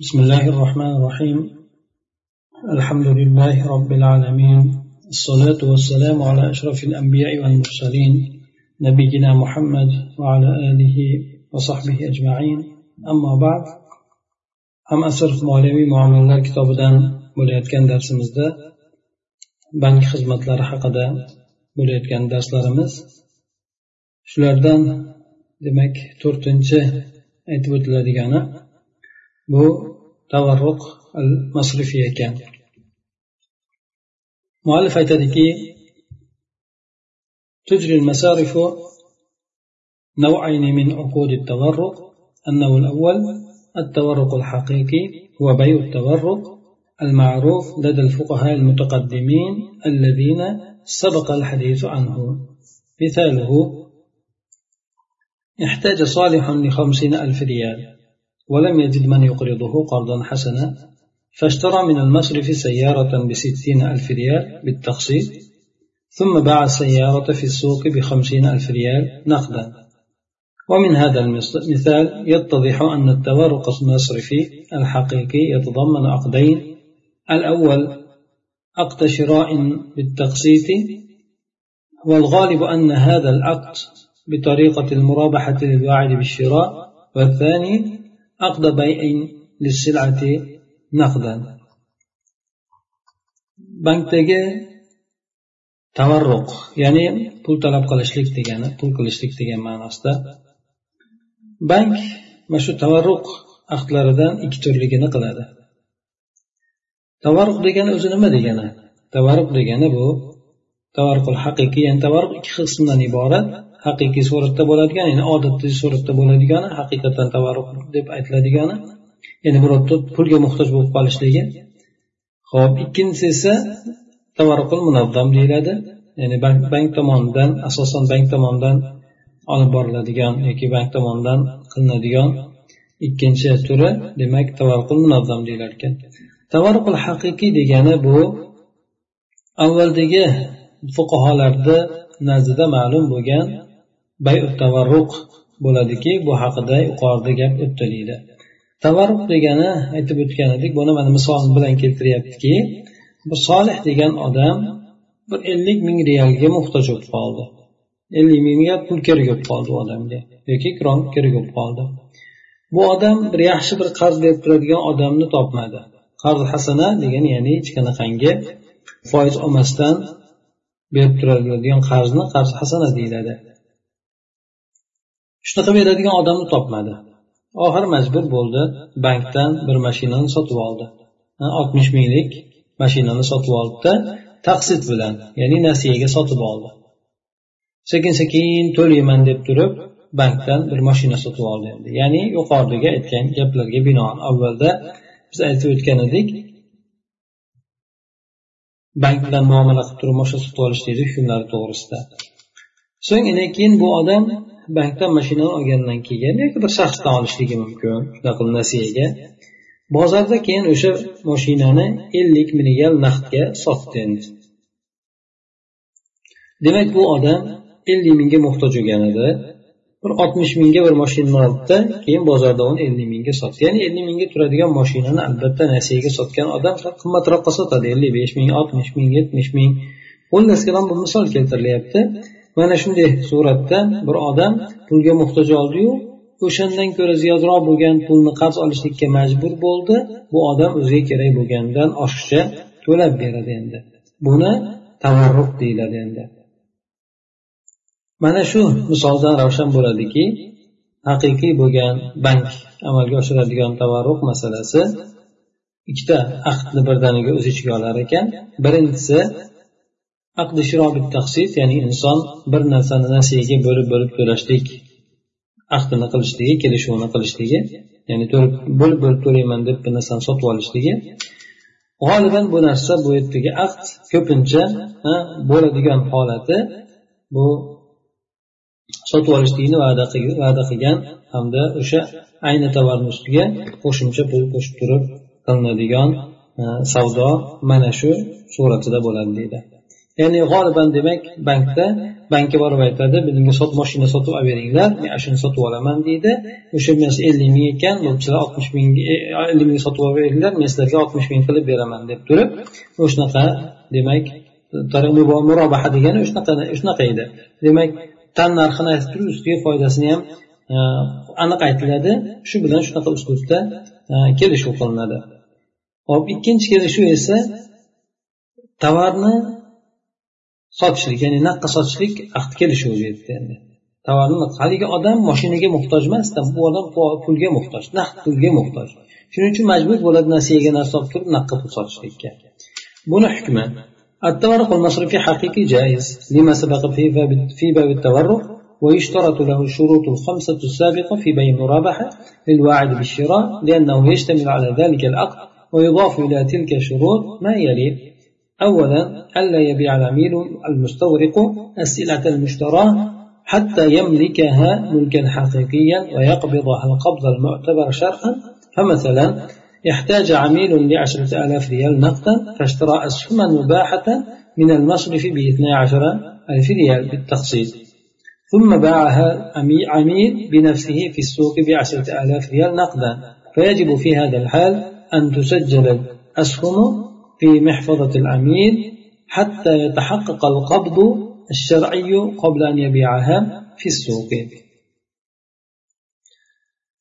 بسم الله الرحمن الرحيم الحمد لله رب العالمين الصلاة والسلام على أشرف الأنبياء والمرسلين نبينا محمد وعلى آله وصحبه أجمعين أما بعد هم أسر مولوي معاملات كتابدان bo'layotgan darsimizda bank xizmatlari haqida bo'layotgan darslarimiz shulardan demak to'rtinchi aytib o'tiladigani bu tavarruq al masrifiy ekan muallif aytadiki تجري المصارف نوعين من عقود التورق. النوع الأول التورق الحقيقي هو بيع التورق المعروف لدى الفقهاء المتقدمين الذين سبق الحديث عنه. مثاله احتاج صالح لخمسين ألف ريال. ولم يجد من يقرضه قرضا حسنا فاشترى من المصرف سيارة بستين ألف ريال بالتقسيط ثم باع السيارة في السوق بخمسين ألف ريال نقدا. ومن هذا المثال يتضح أن التورق المصرفي الحقيقي يتضمن عقدين. الأول عقد شراء بالتقسيط والغالب أن هذا العقد بطريقة المرابحة للواعد بالشراء والثاني عقد بيع للسلعة نقدا bankdagi tavarruq ya'ni pul talab qilishlik degani pul qilishlik degan ma'nosida bank mana shu tavarruq aqdlaridan ikki turligini qiladi tavarruq degani o'zi nima degani tavarruq degani bu tavarruqul haqiqiy ya'ni tavarruq ikki qismdan iborat haqiqiy suratda bo'ladigan ya'ni odatdagi suratda bo'ladigani haqiqatdan tavarruh deb aytiladigani ya'ni birovni pulga muhtoj bo'lib qolishligi. Ho'p ikkinchisi esa tavarruqul munazzam deyiladi ya'ni bank, bank tomonidan asosan bank tomonidan olib boriladigan yoki bank tomonidan qilinadigan ikkinchi turi demak tavarruqul munazzam deyilar ekan. Tavarruqul haqiqiy degani bu avvaldagi fuqarolarni nazdida ma'lum bo'lgan bayu tavarruq bo'ladiki bu haqida yuqorida gap o'tdi deydi. Tavarruq degani aytib o'tgan edik buni mana misol bilan keltiryaptiki bu solih degan odam bir ellik ming realga muhtoj bo'lib qoldi. Ellik mingga pul kerak bo'lib qoldi u odamga yoki kron kerak bo'lib qoldi. Bu odam bir yaxshi bir qarz berib turadigan odamni topmadi. Qarz hasana degani ya'ni hech qanaqangi foiz olmasdan berib turadigan qarzni qarz hasana deyiladi. Ishlata beradigan odamni topmadi. Oxiri majbur bo'ldi bankdan bir mashinani sotib oldi. Oltmish minglik mashinani sotib oldida taqsid bilan ya'ni nasiyaga sotib oldi. Sekin sekin to'layman deb turib bankdan bir mashina sotib oldi endi. Ya'ni yuqoridagi aytgan gaplarga binoan avvalda biz aytib o'tgan edik bank bilan muomala qilib turib mashina sotib olish deydi to'g'risida. So'ng keyin bu odam bankdan mashinani olgandan keyin yoki bir shaxsdan olishligi mumkin shunaqa qilib nasiyaga. Bozorda keyin o'sha mashinani ellik ming naqdga sotdi endi. Demak bu odam ellik mingga muhtoj bo'lgan edi. Bir oltmish mingga bir mashinani oldida keyin bozorda uni ellik mingga sotdi. Ya'ni ellik mingga turadigan mashinani albatta nasiyaga sotgan odam qimmatroqqa sotadi. Ellik besh ming oltmish ming yetmish ming. Xullas kalom bu misol keltirilyapti. Mana shunday suratda bir odam pulga muhtoj oldiyu o'shandan ko'ra ziyodroq bo'lgan pulni qarz olishlikka majbur bo'ldi. Bu odam o'ziga kerak bo'lganidan oshiqcha to'lab beradi endi. Buni tavarruq deyiladi endi. Mana shu misoldan ravshan bo'ladiki haqiqiy bo'lgan bank amalga oshiradigan tavarruq masalasi ikkita aqdni birdaniga o'z ichiga olar ekan. Birinchisi ya'ni inson bir narsani nasiyaga bo'lib bo'lib to'lashlik aqdini qilishligi kelishuvini qilishligi ya'ni bo'lib bo'lib to'layman deb bir narsani sotib olishligi g'oliban bu narsa bu yerdagi aqd ko'pincha bo'ladigan holati bu sotib olishlikni va'da va'da qilgan hamda o'sha ayni tovarni ustiga qo'shimcha pul qo'shib turib qilinadigan savdo mana shu suratida bo'ladi deydi. Ya'ni g'oliban demak bankda bankka borib aytadi menga sot moshina sotib olib beringlar men shuni sotib olaman deydi. O'sha narsa ellik ming ekan sizlar oltmish ming e, ellik ming sotib olib beringlar men sizlarga oltmish ming qilib beraman deb turib o'shanaqa demak murobaha degani shunaqa shunaqa edi. Demak tan narxini aytib turib ustiga foydasini ham e, aniq aytiladi. Shu bilan shunaqa uslubda e, kelishuv qilinadi. Hop ikkinchi kelishuv esa tovarni sotishlik ya'ni naqqa sotishlik ahd kelishuvi deyapti endi tovarni haligi odam moshinaga muhtoj emasda bu odam pulga muhtoj naqd pulga muhtoj shuning uchun majbur bo'ladi nasiyaga narsa olib turib naqqa pul sotishlikka buni hukmi التورق المصرفي حقيقي جائز لما سبق في باب التورق ويشترط له الشروط الخمسة السابقة في بيع المرابحة للواعد بالشراء لأنه يشتمل على ذلك العقد ويضاف إلى تلك الشروط ما يلي أولا ألا يبيع العميل المستورق السلعة المشتراة حتى يملكها ملكا حقيقيا ويقبضها القبض المعتبر شرعا فمثلا احتاج عميل لعشرة آلاف ريال نقدا فاشترى أسهما مباحة من المصرف باثنى عشر ألف ريال بالتقسيط ثم باعها عميل بنفسه في السوق بعشرة آلاف ريال نقدا. فيجب في هذا الحال أن تسجل الأسهم في محفظة العميل حتى يتحقق القبض الشرعي قبل أن يبيعها في السوق.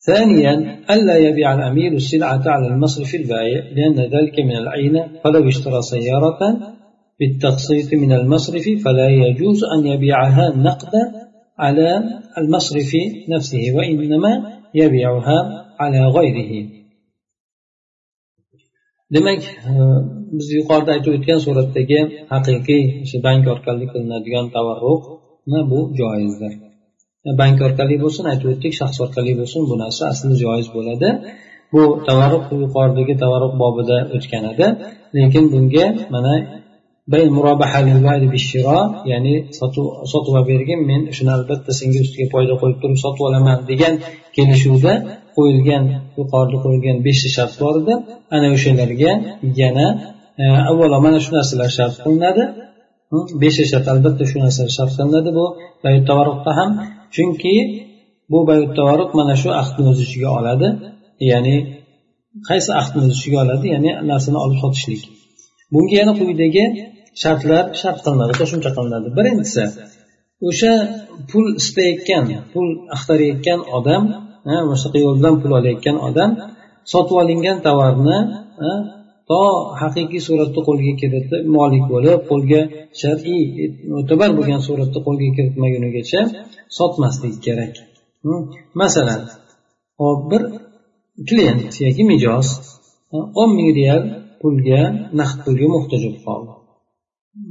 ثانيا ألا يبيع العميل السلعة على المصرف البائع لأن ذلك من العين فلو اشترى سيارة بالتقسيط من المصرف فلا يجوز أن يبيعها نقدا على المصرف نفسه وإنما يبيعها على غيره. Demak e, biz yuqorida aytib o'tgan suratdagi haqiqiy o'sha bank orqali qilinadigan tavarruq bu joizdir. E, bank orqali bo'lsin aytib o'tdik shaxs orqali bo'lsin bu narsa asli joiz bo'ladi. Bu tavarruq yuqoridagi tavarruq bobida o'tgan edi. Lekin bunga mana ya'ni sotib olib bergin men shuni albatta senga ustiga foyda qo'yib turib sotib olaman degan kelishuvda qo'yilgan yuqorida qo'yilgan beshta shart bor edi. Ana o'shalarga yana e, avvalo mana shu narsalar shart qilinadi. Beshta shart albatta shu narsalar shart qilinadi bu bayut tavarruqda ham. Chunki bu bayut tavarruq mana shu ahdni o'z ichiga oladi. Ya'ni qaysi ahdni o'z ichiga oladi? Ya'ni narsani olib sotishlik. Bunga yana quyidagi shartlar shart qilinadi qo'shimcha qilinadi. Birinchisi o'sha pul istayotgan pul axtarayotgan odam boshqa yo'ldan pul olayotgan odam sotib olingan tovarni to haqiqiy suratda qo'lga kiritib molik bo'lib qo'lga shar'iy mo'tabar bo'lgan suratda qo'lga kiritmagunigacha sotmaslik kerak. Hm, masalan hop bir klient yoki mijoz o'n ming real pulga naqd pulga muhtoj bo'lib qoldi.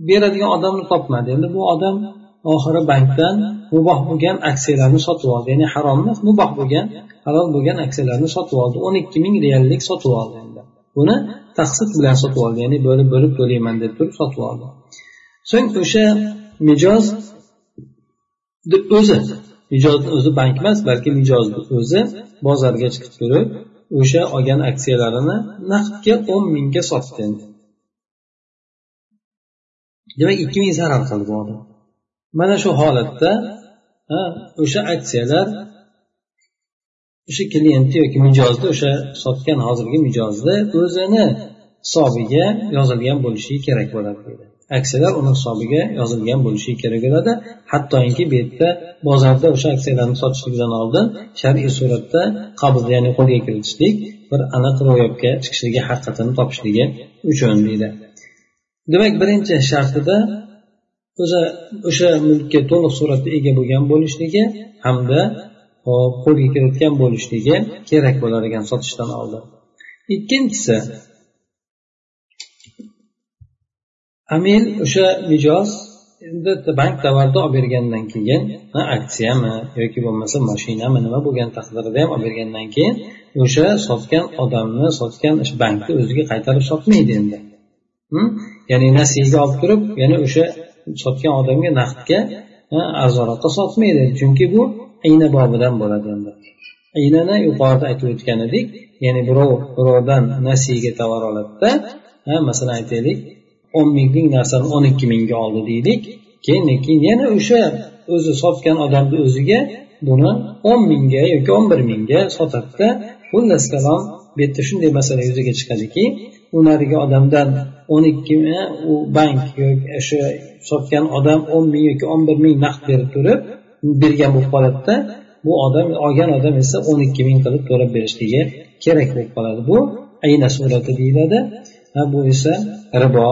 Beradigan odamni topmadi. Endi bu odam oxiri bankdan muboh bo'lgan aksiyalarni sotib oldi. Ya'ni harom emas muboh bo'lgan halol bo'lgan aksiyalarni sotib oldi. O'n ikki ming reallik sotib oldi endi. Buni taqsid bilan sotib oldi. Ya'ni bo'lib bo'lib to'layman deb turib sotib oldi. So'ng o'sha mijoz o'zi mijozni o'zi bank emas balki mijozni o'zi bozorga chiqib turib o'sha olgan aksiyalarini naqdga o'n mingga sotdi demak ikki ming zarar qildi bu odam. Mana shu holatda o'sha aksiyalar o'sha klientni yoki mijozni o'sha sotgan hozirgi mijozni o'zini hisobiga yozilgan bo'lishi kerak bo'ladi deydi. Aksiyalar uni hisobiga yozilgan bo'lishi kerak bo'ladi. Hattoki bu yerda bozorda o'sha aksiyalarni sotishlikdan oldin shar'iy suratda qabul ya'ni qo'lga kiritishlik bir aniq ro'yobga chiqishligi haqiqatini topishligi uchun deydi. Demak birinchi shartida o'zi o'sha mulkka to'liq suratda ega bo'lgan bo'lishligi hamda qo'lga kiritgan bo'lishligi kerak bo'lar ekan sotishdan oldin. Ikkinchisi amil o'sha mijoz endi bank tovarni olib bergandan keyin aksiyami yoki bo'lmasa mashinami nima bo'lgan taqdirda ham olib bergandan keyin o'sha sotgan odamni sotgan bankni o'ziga qaytarib sotmaydi endi. Hm? Ya'ni nasiyaga olib turib yana o'sha sotgan odamga naqdga arzonroqqa sotmaydi. Chunki bu ayna bobidan bo'ladi endi aynani yuqorida aytib o'tgan edik ya'ni birov birovdan nasiyaga tovar oladida masalan aytaylik o'n minglik narsani o'n ikki mingga oldi deylik keyin keyin yana o'sha o'zi sotgan odamni o'ziga buni o'n mingga yoki o'n bir mingga sotadida xullas kalom bu yerda shunday masala yuzaga chiqadiki u narigi odamdan o'n ikki u bank yoki o'sha sotgan odam o'n ming yoki o'n bir ming naqd berib turib bergan bo'lib qoladida bu odam olgan odam esa o'n ikki ming qilib to'lab berishligi kerak bo'lib qoladi. Bu ayna surati deyiladi va bu esa ribo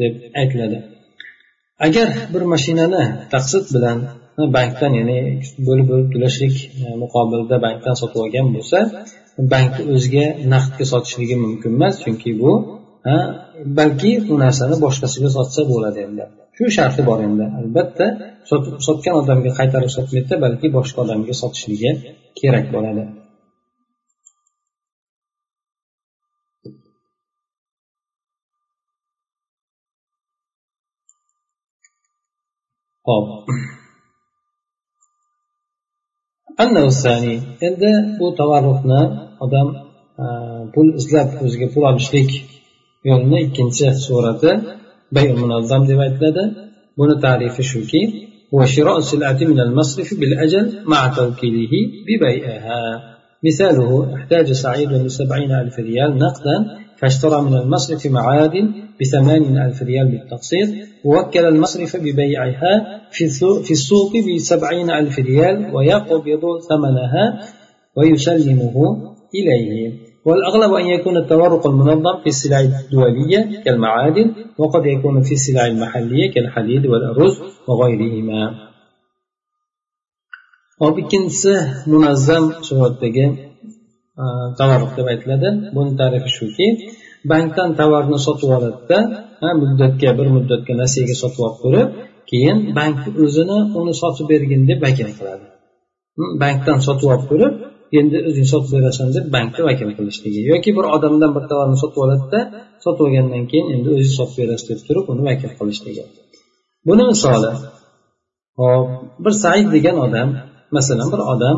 deb aytiladi. Agar bir mashinani taqsid bilan bankdan ya'ni bo'lib bo'lib to'lashlik e, muqobilida bankdan sotib olgan bo'lsa bankni o'ziga naqdga sotishligi mumkin emas chunki bu balki bu narsani boshqasiga sotsa bo'ladi endi. Shu sharti bor endi. Albatta sotgan odamga qaytarib sotmaydida balki boshqa odamga sotishligi kerak bo'ladi. Hop endi bu tavarruhni odam pul izlab o'ziga pul olishlik yo'lini ikkinchi surati bay munazzam deb aytiladi. Buni tarifi shuki مثاله احتاج سعيد لسبعين ألف ريال نقدا فاشترى من المصرف معادن بثمانين ألف ريال بالتقسيط ووكل المصرف ببيعها في السوق بسبعين ألف ريال ويقبض ثمنها ويسلمه إليه والأغلب أن يكون التورق المنظم في السلع الدولية كالمعادن وقد يكون في السلع المحلية كالحديد والأرز وغيرهما hop ikkinchisi munazzam suratdagi tavarruq deb aytiladi buni tarifi shuki bankdan tovarni sotib oladida muddatga bir muddatga nasiyaga sotib olib turib keyin bank o'zini uni sotib bergin deb vakil qiladi bankdan sotib olib turib endi o'zing sotib berasan deb bankka vakil qilishligi yoki bir odamdan bir tovarni sotib oladida sotib olgandan keyin endi o'zi sotib berasiz deb turib uni vakil qilishligi buni misoli hop bir said degan odam masalan bir odam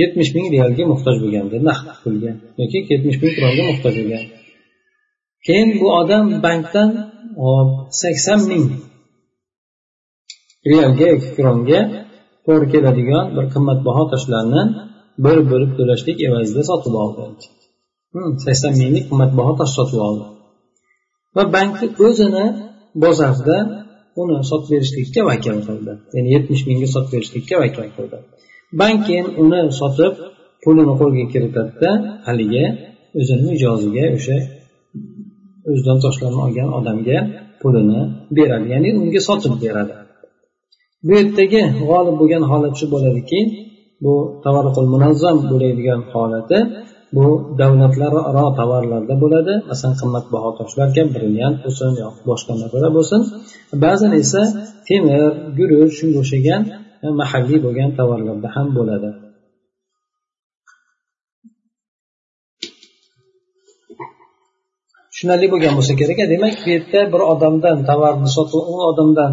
yetmish ming realga muhtoj bo'lganda naqd pulga yoki yetmish ming kronga muhtoj bo'lgan. Keyin bu odam bankdan hop sakson ming realga yoki kronga to'g'ri keladigan bir qimmatbaho toshlarni bo'lib bo'lib to'lashlik evazida sotib oldi. Hmm, Sakson minglik qimmatbaho tosh sotib oldi. Va bankni o'zini bozorda uni sotib berishlikka vakil qildi. Ya'ni yetmish mingga sotib berishlikka vakil qildi. Bank keyin uni sotib pulini qo'lga kiritadida haligi o'zini mijoziga o'sha o'zidan toshlarni olgan odamga pulini beradi. Ya'ni unga sotib beradi. Bu yerdagi g'olib bo'lgan holat shu bo'ladiki bu tavarruqul munazzam bo'ladigan holati bu davlatlararo tovarlarda bo'ladi. Masalan qimmatbaho toshlarga brilliant bo'lsin yoki boshqa narsalar bo'lsin. Ba'zan esa temir guruch shunga o'xshagan mahalliy bo'lgan tovarlarda ham bo'ladi. Tushunarli bo'lgan bo'lsa kerak demak bu yerda bir odamdan tovarni sotib u odamdan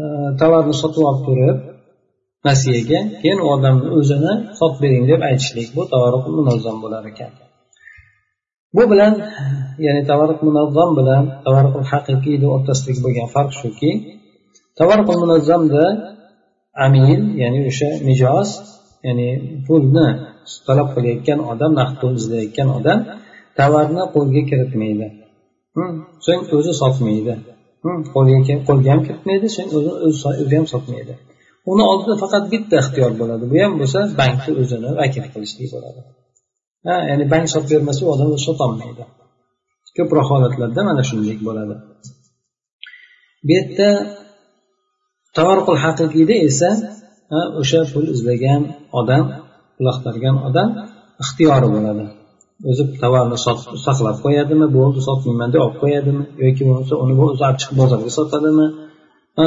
e, tovarni sotib olib turib nasiyaga keyin u odamni o'zini sotib bering deb aytishlik bu tavarruq munozzam bo'lar ekan. Bu bilan ya'ni tavarruq munozzam bilan tavarruq haqiqiyni o'rtasidagi bo'lgan farq shuki tavarruq munozzamda amil ya'ni o'sha mijoz ya'ni pulni talab qilayotgan odam naqd pul izlayotgan odam tovarni qo'lga kiritmaydi. Hm, so'ng o'zi sotmaydi. Hm, qo'lga qo'lga ham kiritmaydi so'ng o'zi o'zi ham sotmaydi. Uni oldida faqat bitta ixtiyor bo'ladi. Bu ham bo'lsa bankni o'zini vakil qilishlik bo'ladi ha ya'ni bank sotib bermasa u odam sotolmaydi. Ko'proq holatlarda mana shunday bo'ladi. Bu yerda tavarqul haqiqiyda esa o'sha pul izlagan odam pul axtargan odam ixtiyori bo'ladi. O'zi tovarni saqlab qo'yadimi bo'ldi sotmayman deb olib qo'yadimi yoki bo'lmasa uni o'zi olib chiqib bozorga sotadimi?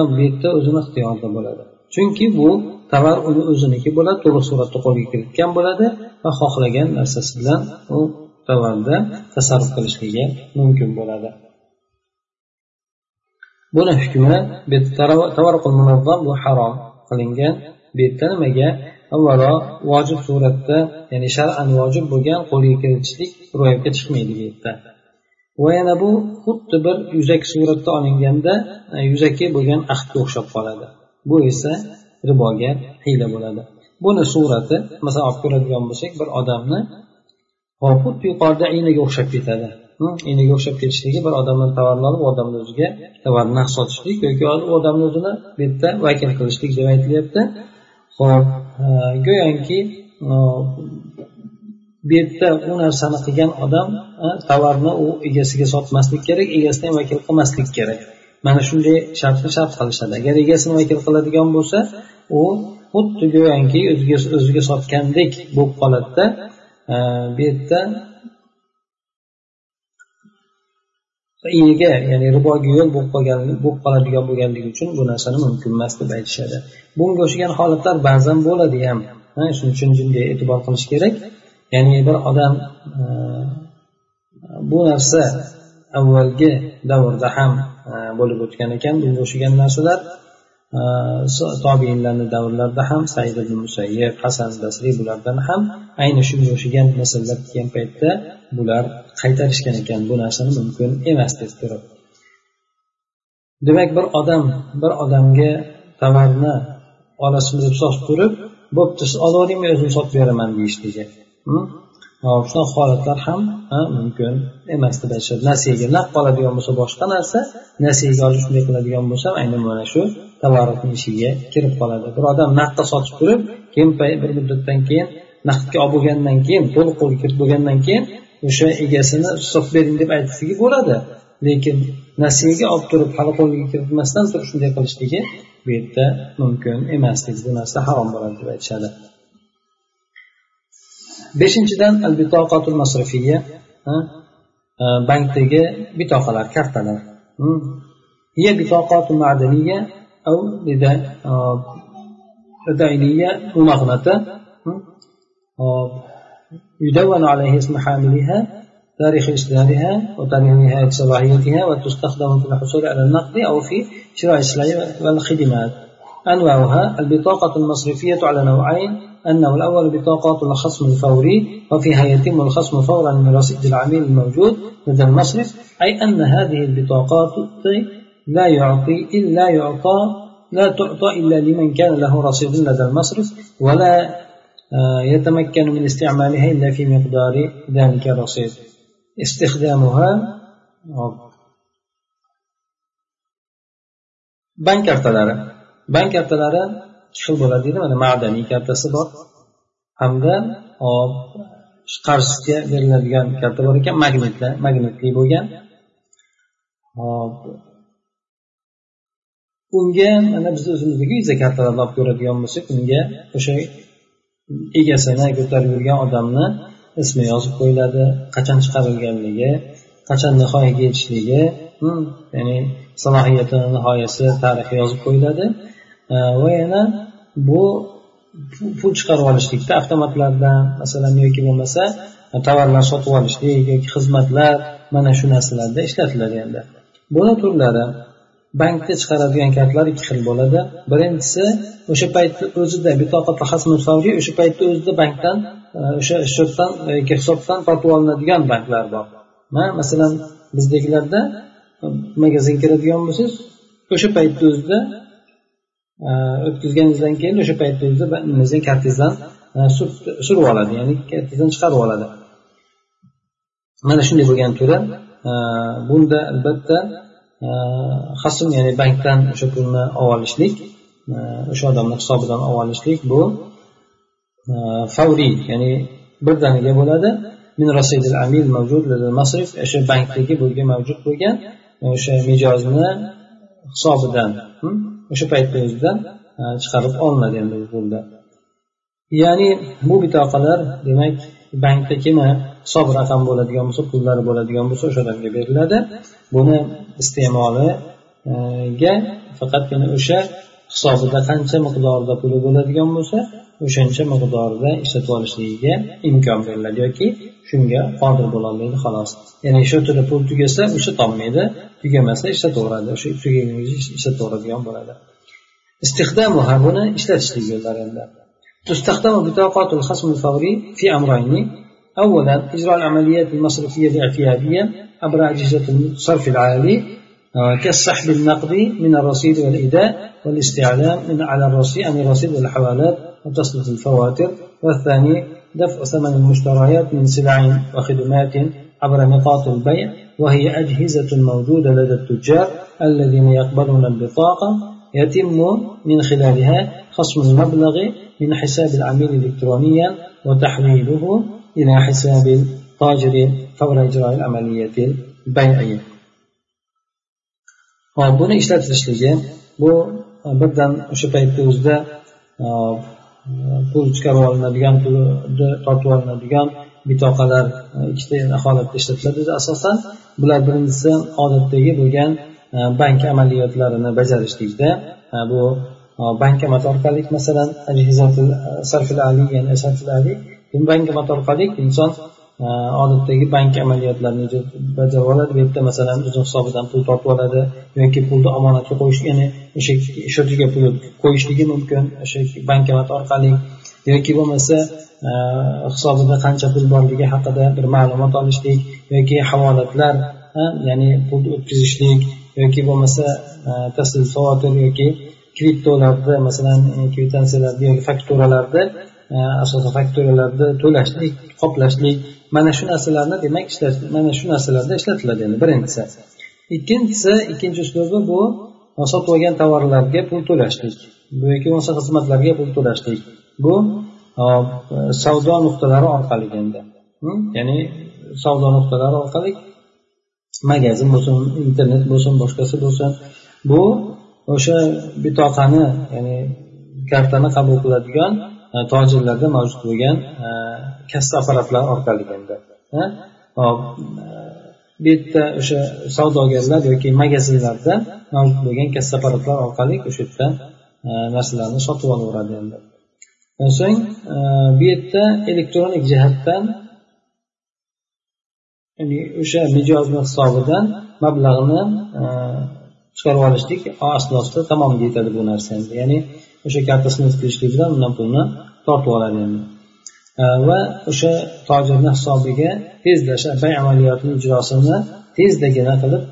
Bu yerda o'zini ixtiyorida bo'ladi. Chunki bu tovar uni o'ziniki bo'ladi to'liq suratda qo'lga kiritgan bo'ladi va xohlagan narsasi bilan u tovarda tasarruf qilishligi mumkin bo'ladi. Buni hukmi bu harom qilingan bu yerda nimaga? Avvalo vojib suratda ya'ni shar'an vojib bo'lgan qo'lga kiritishlik ro'yobga chiqmaydi bu yerda va yana bu xuddi bir yuzaki suratda olinganda e, yuzaki bo'lgan ahdga o'xshab qoladi. Bu esa riboga hiyla bo'ladi. Buni surati masalan olib ko'radigan bo'lsak bir odamni xuddi yuqorida inaga o'xshab ketadi. Inaga o'xshab ketishligi bir odamdan tovarni olib u odamni o'ziga tovarni naqd sotishlik yoki u odamni o'zini bu yerda vakil qilishlik deb aytilyapti. Ho'p e, go'yoki e, bu yerda u narsani qilgan odam e, tovarni u egasiga sotmaslik kerak egasini ham vakil qilmaslik kerak. Mana shunday shartni shart qilishadi. Agar egasini vakil qiladigan bo'lsa u xuddi go'yoki o'ziga o'ziga sotgandek bo'lib qoladida e, bu yerda iniga ya'ni riboga yo'l bo'lib qolgan bo'lib qoladigan bo'lganligi uchun bu narsani mumkin emas deb aytishadi. Bunga o'xshagan holatlar ba'zan bo'ladi ham. Shuning uchun bunday e'tibor qilish kerak. Ya'ni bir odam e, bu narsa avvalgi davrda ham bo'lib o'tgan ekan bunga o'xshagan narsalar. Tobiinlarni davrlarida ham said ibn musayyib hasan basriy bulardan ham ayni shunga o'xshagan masalalar kelgan paytda bular qaytarishgan ekan bu narsani mumkin emas deb turib. Demak bir odam bir odamga tovarni olasizmi deb sotib turib bo'pti siz olavering men o'zim sotib beraman deyishligi shunaqa holatlar ham mumkin emas deb aytishadi. Nasiyaga naqd qoladigan bo'lsa boshqa narsa nasiyaga olib shunday qiladigan bo'lsa aynan mana shu tovarni ishiga kirib qoladi. Bir odam naqdda sotib turib keyin bir muddatdan keyin naqdga olib bo'lgandan keyin to'liq qo'lga kirib bo'lgandan keyin o'sha egasini sotib bering deb aytishligi bo'ladi. Lekin nasiyaga olib turib hali qo'lga kiritmasdan turib shunday qilishligi bu yerda mumkin emas bu narsa harom bo'ladi deb aytishadi. Beshinchidan al bitoqatul masrifiya bankdagi bitoqalar kartalar. هي بطاقات معدنية أو دينية ممغنطة يدون عليه اسم حاملها تاريخ إصدارها وتاريخ نهاية صلاحيتها وتستخدم في الحصول على النقد أو في شراء السلع والخدمات أنواعها البطاقة المصرفية على نوعين أنه الأول بطاقات الخصم الفوري وفيها يتم الخصم فورا من رصيد العميل الموجود لدى المصرف؟ أي أن هذه البطاقات لا يعطي إلا يعطى لا تعطى إلا لمن كان له رصيد لدى المصرف ولا آه، يتمكن من استعمالها إلا في مقدار ذلك الرصيد. استخدامها bank kartalari bank kartalari ikki xil bo'ladi deydi mana madaniy kartasi bor. Hamda hop qarzga beriladigan karta bor ekan magnitlar magnitli bo'lgan. Hop unga mana biz o'zimizdagi viza kartalarni olib ko'radigan bo'lsak unga o'sha egasini ko'tarib yurgan odamni ismi yozib qo'yiladi. Qachon chiqarilganligi qachon nihoyaga yetishligi hmm, ya'ni salohiyatini nihoyasi tarixi yozib qo'yiladi. Va yana bu pul chiqarib olishlikda avtomatlardan masalan yoki bo'lmasa e, tovarlar sotib olishlik yoki xizmatlar mana shu narsalarda ishlatiladi endi. Buni turlari bankda chiqaradigan kartalar ikki xil bo'ladi. Birinchisi o'sha paytni o'zida o'sha paytni o'zida bankdan e, o'sha счетdan yoki e, hisobdan tortib olinadigan banklar bor. Masalan bizdagilarda magazinga kiradigan bo'lsangiz o'sha paytni o'zida o'tkazganingizdan keyin o'sha paytni o'zida nimangizdan kartangizdan e, surib oladi ya'ni kartangizdan chiqarib oladi. Mana shunday bo'lgan turi e, bunda albatta e, hasm ya'ni bankdan o'sha pulni olib olishlik o'sha odamni hisobidan olib olishlik bu favriy ya'ni birdaniga bo'ladi. Min amil mavjud masrif o'sha bankdagi bo'lgan mavjud bo'lgan o'sha mijozni hisobidan hmm, o'sha paytni o'zida e, chiqarib olinadi endi bu ya'ni bu bitoqalar demak bankda hisob raqam bo'ladigan bo'lsa pullari bo'ladigan bo'lsa o'sha odamga beriladi. Buni iste'moliga faqatgina o'sha hisobida qancha miqdorda puli bo'ladigan bo'lsa o'shancha miqdorda ishlatib olishligiga imkon beriladi yoki shunga qodir bo'lolmaydi xolos ya'ni shu yerda pul tugasa ishlatolmaydi tugamasa ishlataveradi o'sha tugaguncha ishlataveradigan bo'ladi istixdamuha buni ishlatishlik yo'llari endi تستخدم بطاقات الخصم الفوري في أمرين أولا إجراء العمليات المصرفية باعتيادية عبر أجهزة الصرف العالي كالسحب النقدي من الرصيد والإيداء والاستعلام من على الرصيد عن الرصيد والحوالات وتسلط الفواتر. والثاني دفع ثمن المشتريات من سلع وخدمات عبر نقاط البيع وهي أجهزة موجودة لدى التجار الذين يقبلون البطاقة يتم من خلالها خصم المبلغ من حساب العميل إلكترونيا وتحويله إلى حساب التاجر فور إجراء العملية البيعية. Hop buni ishlatilishligi bu birdan o'sha paytni o'zida pul chiqarib olinadigan pulni tortib olinadigan bitoqalar ikkita holatda ishlatiladi asosan bular birinchisi odatdagi bo'lgan bank amaliyotlarini bajarishlikda bu bankomat orqali masalan bankomat orqali inson odatdagi bank amaliyotlarini bajarib oladi. Bu yerda masalan o'zini hisobidan pul tortib oladi yoki pulni omonatga qo'yish ya'ni o'sha счетiga pul qo'yishligi mumkin o'sha bankomat orqali yoki bo'lmasa e, hisobida qancha pul borligi haqida bir ma'lumot olishlik yoki havolatlar ya'ni pulni o'tkazishlik yoki bo'lmasa e, yoki kriptolarda masalan e, kvitansiyalarda yoki fakturalarda asosan fakturalarni to'lashlik qoplashlik mana shu narsalarni demak ishlash mana shu narsalarda ishlatiladi endi birinchisi. Ikkinchisi ikkinchi uslubi bu sotib olgan tovarlarga pul to'lashlik yoki bo'lmasa xizmatlarga pul to'lashlik. Bu e, savdo nuqtalari orqali endi. Ya'ni savdo nuqtalari orqali magazin bo'lsin internet bo'lsin boshqasi bo'lsin. Bu o'sha bitoqani ya'ni kartani qabul qiladigan e, tojirlarda mavjud bo'lgan e, kassa apparatlari orqali endi. Bu yerda o'sha savdogarlar yoki magazinlarda mavjud bo'lgan kassaparatlar orqali o'sha yerda e, narsalarni sotib olaveradi endi so'ng e, bu yerda elektronik jihatdan ya'ni o'sha mijozni hisobidan mablag'ni e, chiqarib olishlik asnosida tamom yetadi bu narsa endi ya'ni o'sha kartasini o'tkazishlik bilan undan pulni tortib oladi endi va o'sha tojirni hisobiga tezda o'sha bay amaliyotini ijrosini tezdagina qilib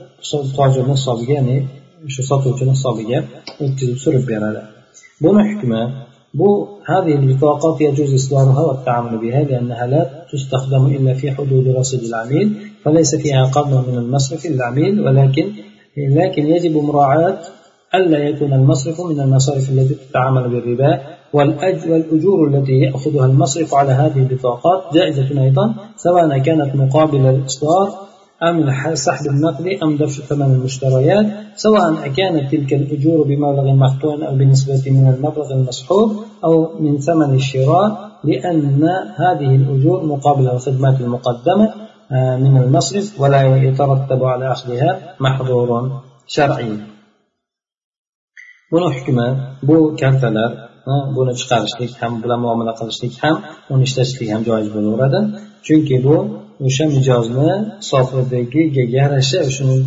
tojirni hisobiga ya'ni o'sha sotuvchini hisobiga o'tkazib surib beradi buni hukmi bu هذه البطاقات يجوز إصدارها والتعامل بها لأنها لا تستخدم إلا في حدود رصيد العميل فليس فيها قبض من المصرف للعميل ولكن لكن يجب مراعاة ألا يكون المصرف من المصارف التي تتعامل بالربا والأجور التي يأخذها المصرف على هذه البطاقات جائزة أيضا سواء كانت مقابل الإصدار أم سحب النقد أم دفع ثمن المشتريات سواء كانت تلك الأجور بمبلغ مقطوع أو بالنسبة من المبلغ المسحوب أو من ثمن الشراء لأن هذه الأجور مقابل الخدمات المقدمة من المصرف ولا يترتب على أخذها محظور شرعي buni hukmi bu buni chiqarishlik ham bilan muomala qilishlik ham uni ishlatishlik ham joiz bo'laveradi. Chunki bu o'sha mijozni hisobidagiga yarasha shuni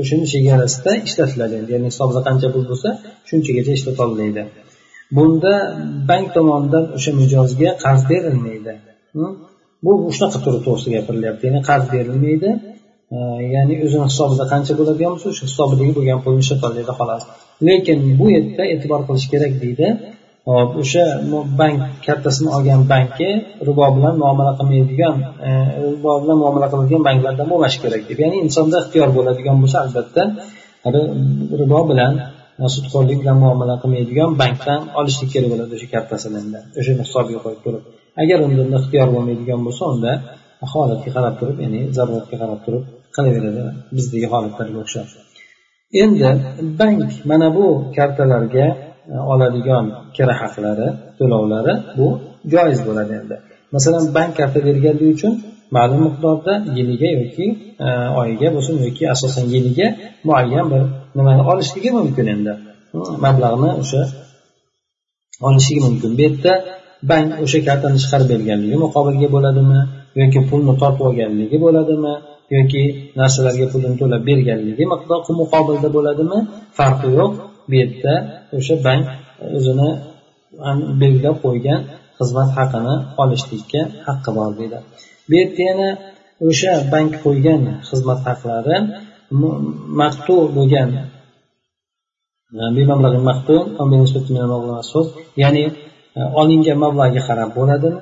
o'shani chegarasida ishlatiladi. Ya'ni hisobda qancha pul bo'lsa shunchagacha ishlatolmaydi bunda bank tomonidan o'sha mijozga qarz berilmaydi. Bu shunaqa turi to'g'risida gapirilyapti. Ya'ni qarz berilmaydi. Ya'ni o'zini hisobida qancha bo'ladigan bo'lsa o'sha hisobidagi bo'lgan pulni ishlatolmaydi xolos. Lekin bu yerda e'tibor qilish kerak deydi. Hop o'sha bank kartasini olgan bankka ribo bilan muomala qilmaydigan e, ribo bilan muomala qiladigan banklardan bo'lmashi kerak deb. Ya'ni insonda ixtiyor bo'ladigan bo'lsa albatta ribo bilan e, sudxo'rlik bilan muomala qilmaydigan bankdan olishlik kerak bo'ladi o'sha kartasini o'sha hisobiga qo'yib turib agar unda ixtiyor bo'lmaydigan bo'lsa unda holatga qarab turib ya'ni zaruratga qarab turib qilaveradi bizdagi holatlarga o'xshab. Endi bank mana bu kartalarga e, oladigan kira haqlari to'lovlari bu joiz bo'ladi endi. Masalan bank karta berganligi uchun ma'lum miqdorda yiliga yoki e, oyiga bo'lsin yoki asosan yiliga muayyan bir nimani olishligi mumkin endi. Hmm, mablag'ni o'sha olishligi mumkin. Bu yerda bank o'sha kartani chiqarib berganligi muqobilga bo'ladimi yoki pulni tortib olganligi bo'ladimi? Yoki narsalarga pulini to'lab berganligi miqdori muqobilda bo'ladimi? Farqi yo'q. Bu yerda o'sha bank o'zini belgilab qo'ygan xizmat haqini olishlikka haqqi bor deydi. Bu yerda yana o'sha bank qo'ygan xizmat haqlari maqtu bo'lgan e, ya'ni e, olingan mablag'ga qarab bo'ladimi?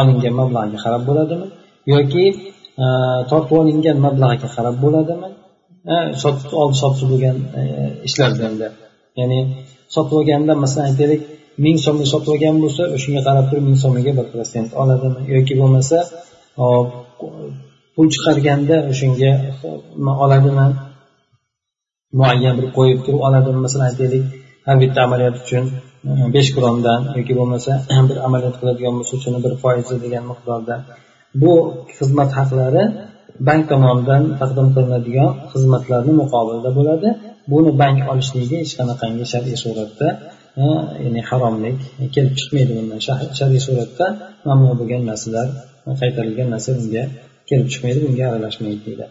Olingan mablag'ga qarab bo'ladimi? Yoki Э, tortib olingan mablag'iga qarab bo'ladimi? Э, sotib oldi sotdi bo'lgan e, ya'ni sotib olganda masalan aytaylik ming so'mga sotib olgan bo'lsa o'shanga qarab turib ming so'miga bir protsent oladimi? Yoki bo'lmasa pul chiqarganda o'shanga oladimi? Muayyan bir qo'yib turib oladimi? Masalan aytaylik har bitta amaliyot uchun e, besh krondan yoki bo'lmasa bir amaliyot qiladigan bo'lsa uchun bir foizi degan miqdorda bu xizmat haqlari bank tomonidan taqdim qilinadigan xizmatlarni muqobilida bo'ladi. Buni bank olishligiga hech qanaqangi shar'iy suratda ya'ni haromlik kelib chiqmaydi bundan. Shar'iy suratda mamnu bo'lgan narsalar qaytarilgan narsa bunga kelib chiqmaydi bunga aralashmaydi deydi.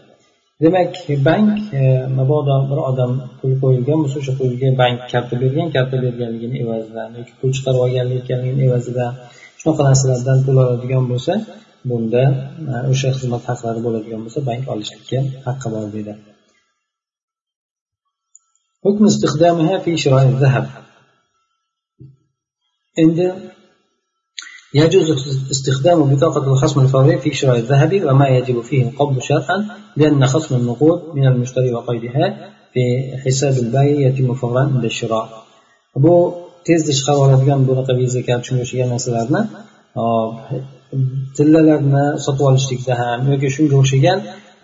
Demak bank e, mabodo bir odam pul qo'yilgan bo'lsa o'sha pulga bank karta bergan karta berganligini evazidan yoki pul chiqarib olganligini evazidan shunaqa narsalardan pul oladigan bo'lsa bunda e, o'sha xizmat haqlari bo'ladigan bo'lsa bank olishlikka haqqi bor deydi حكم استخدامها في شراء الذهب endi يجوز استخدام بطاقة الخصم الفوري في شراء الذهب وما يجب فيه القبض شرعا لأن خصم النقود من المشتري وقيدها في حساب البائع يتم فورا عند الشراء bu tezda chiqarib oladigan bunaqa viza kart shunga o'xshagan narsalarni tillalarni sotib olishlikda ham yoki shunga o'xshagan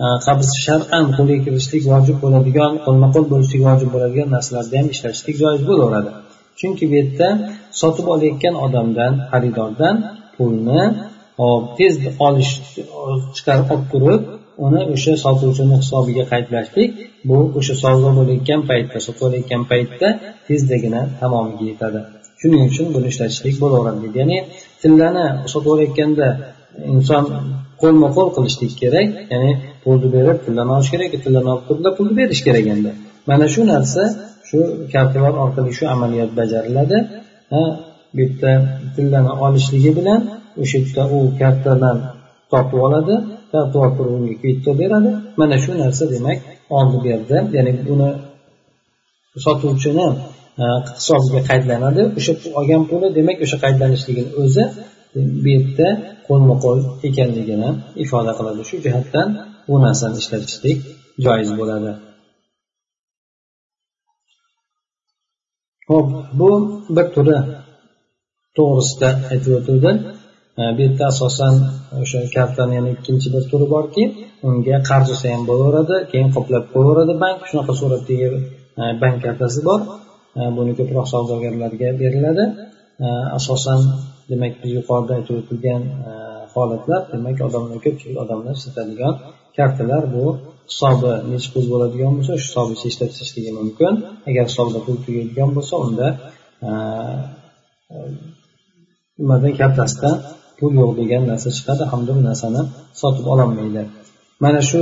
e, qabz shar'an qo'lga kirishlik vojib bo'ladigan qo'lma qo'l bo'lishlik vojib bo'ladigan narsalarda ham ishlatishlik joiz bo'laveradi. Chunki bu yerda sotib olayotgan odamdan xaridordan pulni e, hop olish chiqarib olib turib uni o'sha sotuvchini hisobiga qaytlashlik bu o'sha savdo bo'layotgan paytda sotib olayotgan paytda tezdagina tamomiga yetadi. Shuning uchun buni ishlatishlik bo'laveradi. Deydi ya'ni tillani sotib olayotganda inson qo'lma qo'l qilishlik kerak ya'ni pulni berib tillani olish kerak tillani olib turiblar pulni berish kerak endi. Mana shu narsa shu kartalar orqali shu amaliyot bajariladi. Bu yerda tillani olishligi bilan o'sha yerda u kartadan tortib oladi tortib olib turib unga kvitta beradi. Mana shu narsa demak oldi berdi ya'ni buni sotuvchini hisobiga qaydlanadi. O'sha olgan puli demak o'sha qaydlanishligini o'zi bu yerda qo'lma qo'l ekanligini ifoda qiladi shu jihatdan bu narsani ishlatishlik joiz bo'ladi. Ho'p bu bir turi to'g'risida aytib o'tildi bu yerda asosan o'sha kartani yana ikkinchi bir turi borki unga qarz olsa ham bo'laveradi keyin qoplab qo'yaveradi bank. Shunaqa suratdagi bank kartasi bor. Buni ko'proq savdogarlarga beriladi. Asosan demak biz yuqorida aytib o'tilgan holatlar demak odamlar ko'pchilik odamlar ishlatadigan kartalar bu hisobi nechi pul bo'ladigan bo'lsa shu hisobicha ishlatishligi mumkin. Agar hisobda pul tugaydigan bo'lsa unda nimadan kartasida pul yo'q degan narsa chiqadi. Hamda bu narsani sotib ololmaydi mana shu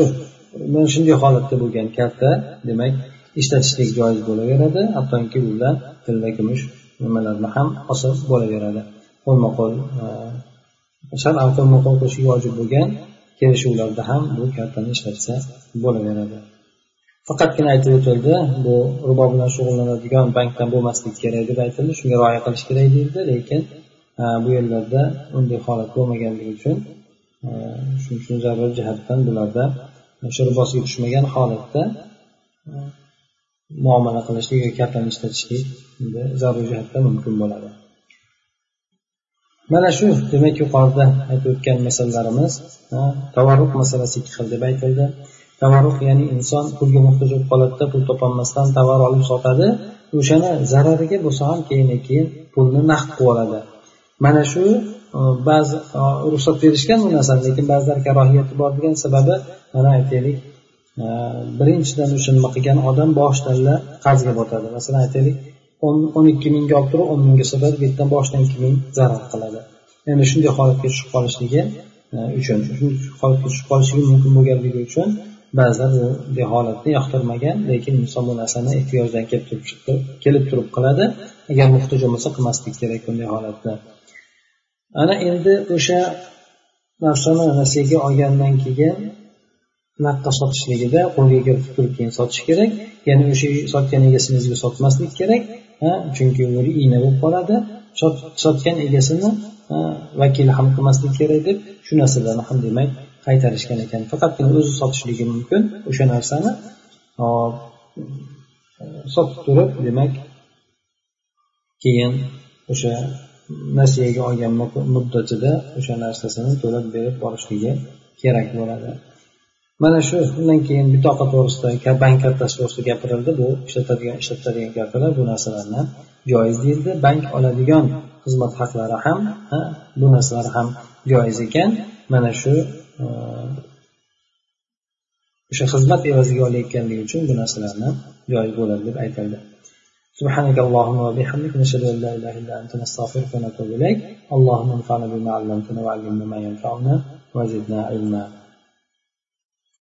mana shunday holatda bo'lgan karta demak ishlatishlik joiz bo'laveradi. Hattoki unda tilla kumush nimalarni ham asos bo'laveradi. Qo'lma qo'l e, shar'an qo'lma qo'l qilishlik vojib bo'lgan kelishuvlarda ham bu kartani ishlatsa bo'laveradi. Faqatgina aytib o'tildi bu ribo bilan shug'ullanadigan bankdan bo'lmasligi kerak deb aytildi. Shunga rioya qilish kerak deyildi lekin e, bu yerlarda unday holat bo'lmaganligi uchun e, shuning uchun zarur jihatdan bularda o'sha ribosiga tushmagan holatda muomala qilishlik yoki kartani ishlatishlik zarur jihatdan mumkin bo'ladi. Mana shu demak yuqorida aytib o'tgan masalalarimiz tavarruq masalasi ikki xil deb aytildi. Tavarruq ya'ni inson pulga muhtoj bo'lib qoladida pul topolmasdan tovar olib sotadi o'shani zarariga bo'lsa ham keyin keyin pulni naqd qilib oladi. Mana shu e, ba'zi e, ruxsat berishgan bu narsani lekin ba'zilar karohiyati bor degan sababi mana aytaylik. Birinchidan o'sha nima qilgan odam boshidala qarzga botadi. Masalan aytaylik o'n ikki mingga olib turib o'n mingga sotadi bu yerdan boshidan ikki ming zarar qiladi. Endi shunday holatga tushib qolishligi e, uchun shunday holatga tushib qolishligi mumkin bo'lganligi uchun ba'zilar bunday holatni yoqtirmagan lekin inson bu narsani ehtiyojdan kelib turib kelib turib qiladi. Agar muhtoj bo'lmasa qilmaslik kerak bunday holatda. Ana endi o'sha narsani nasiyaga olgandan keyin narxda sotishligida qo'lga kiritib turib keyin sotish kerak. Ya'ni o'sha sotgan egasini sotmaslik kerak chunki u igna bo'lib qoladi. Sotgan egasini vakili ham qilmaslik kerak deb shu narsalarni ham demak qaytarishgan ekan. Faqatgina o'zi sotishligi mumkin o'sha narsani hop sotib turib demak keyin o'sha nasiyaga olgan muddatida o'sha narsasini to'lab berib borishligi kerak bo'ladi. mana shu undan keyin bitoqa to'g'risida bank kartasi to'g'risida gapirildi bu ishlatadigan ishlatadigan kartalar bu narsalarni joiz deyildi bank oladigan xizmat haqlari ham bu narsalar ham joiz ekan mana shu e, o'sha xizmat evaziga olayotganligi uchun bu narsalarni joiz bo'ladi deb aytildi سبحانك اللهم وبحمدك نشهد ان لا اله الا انت نستغفرك ونتوب اليك اللهم انفعنا بما علمتنا وعلمنا ما ينفعنا وزدنا علما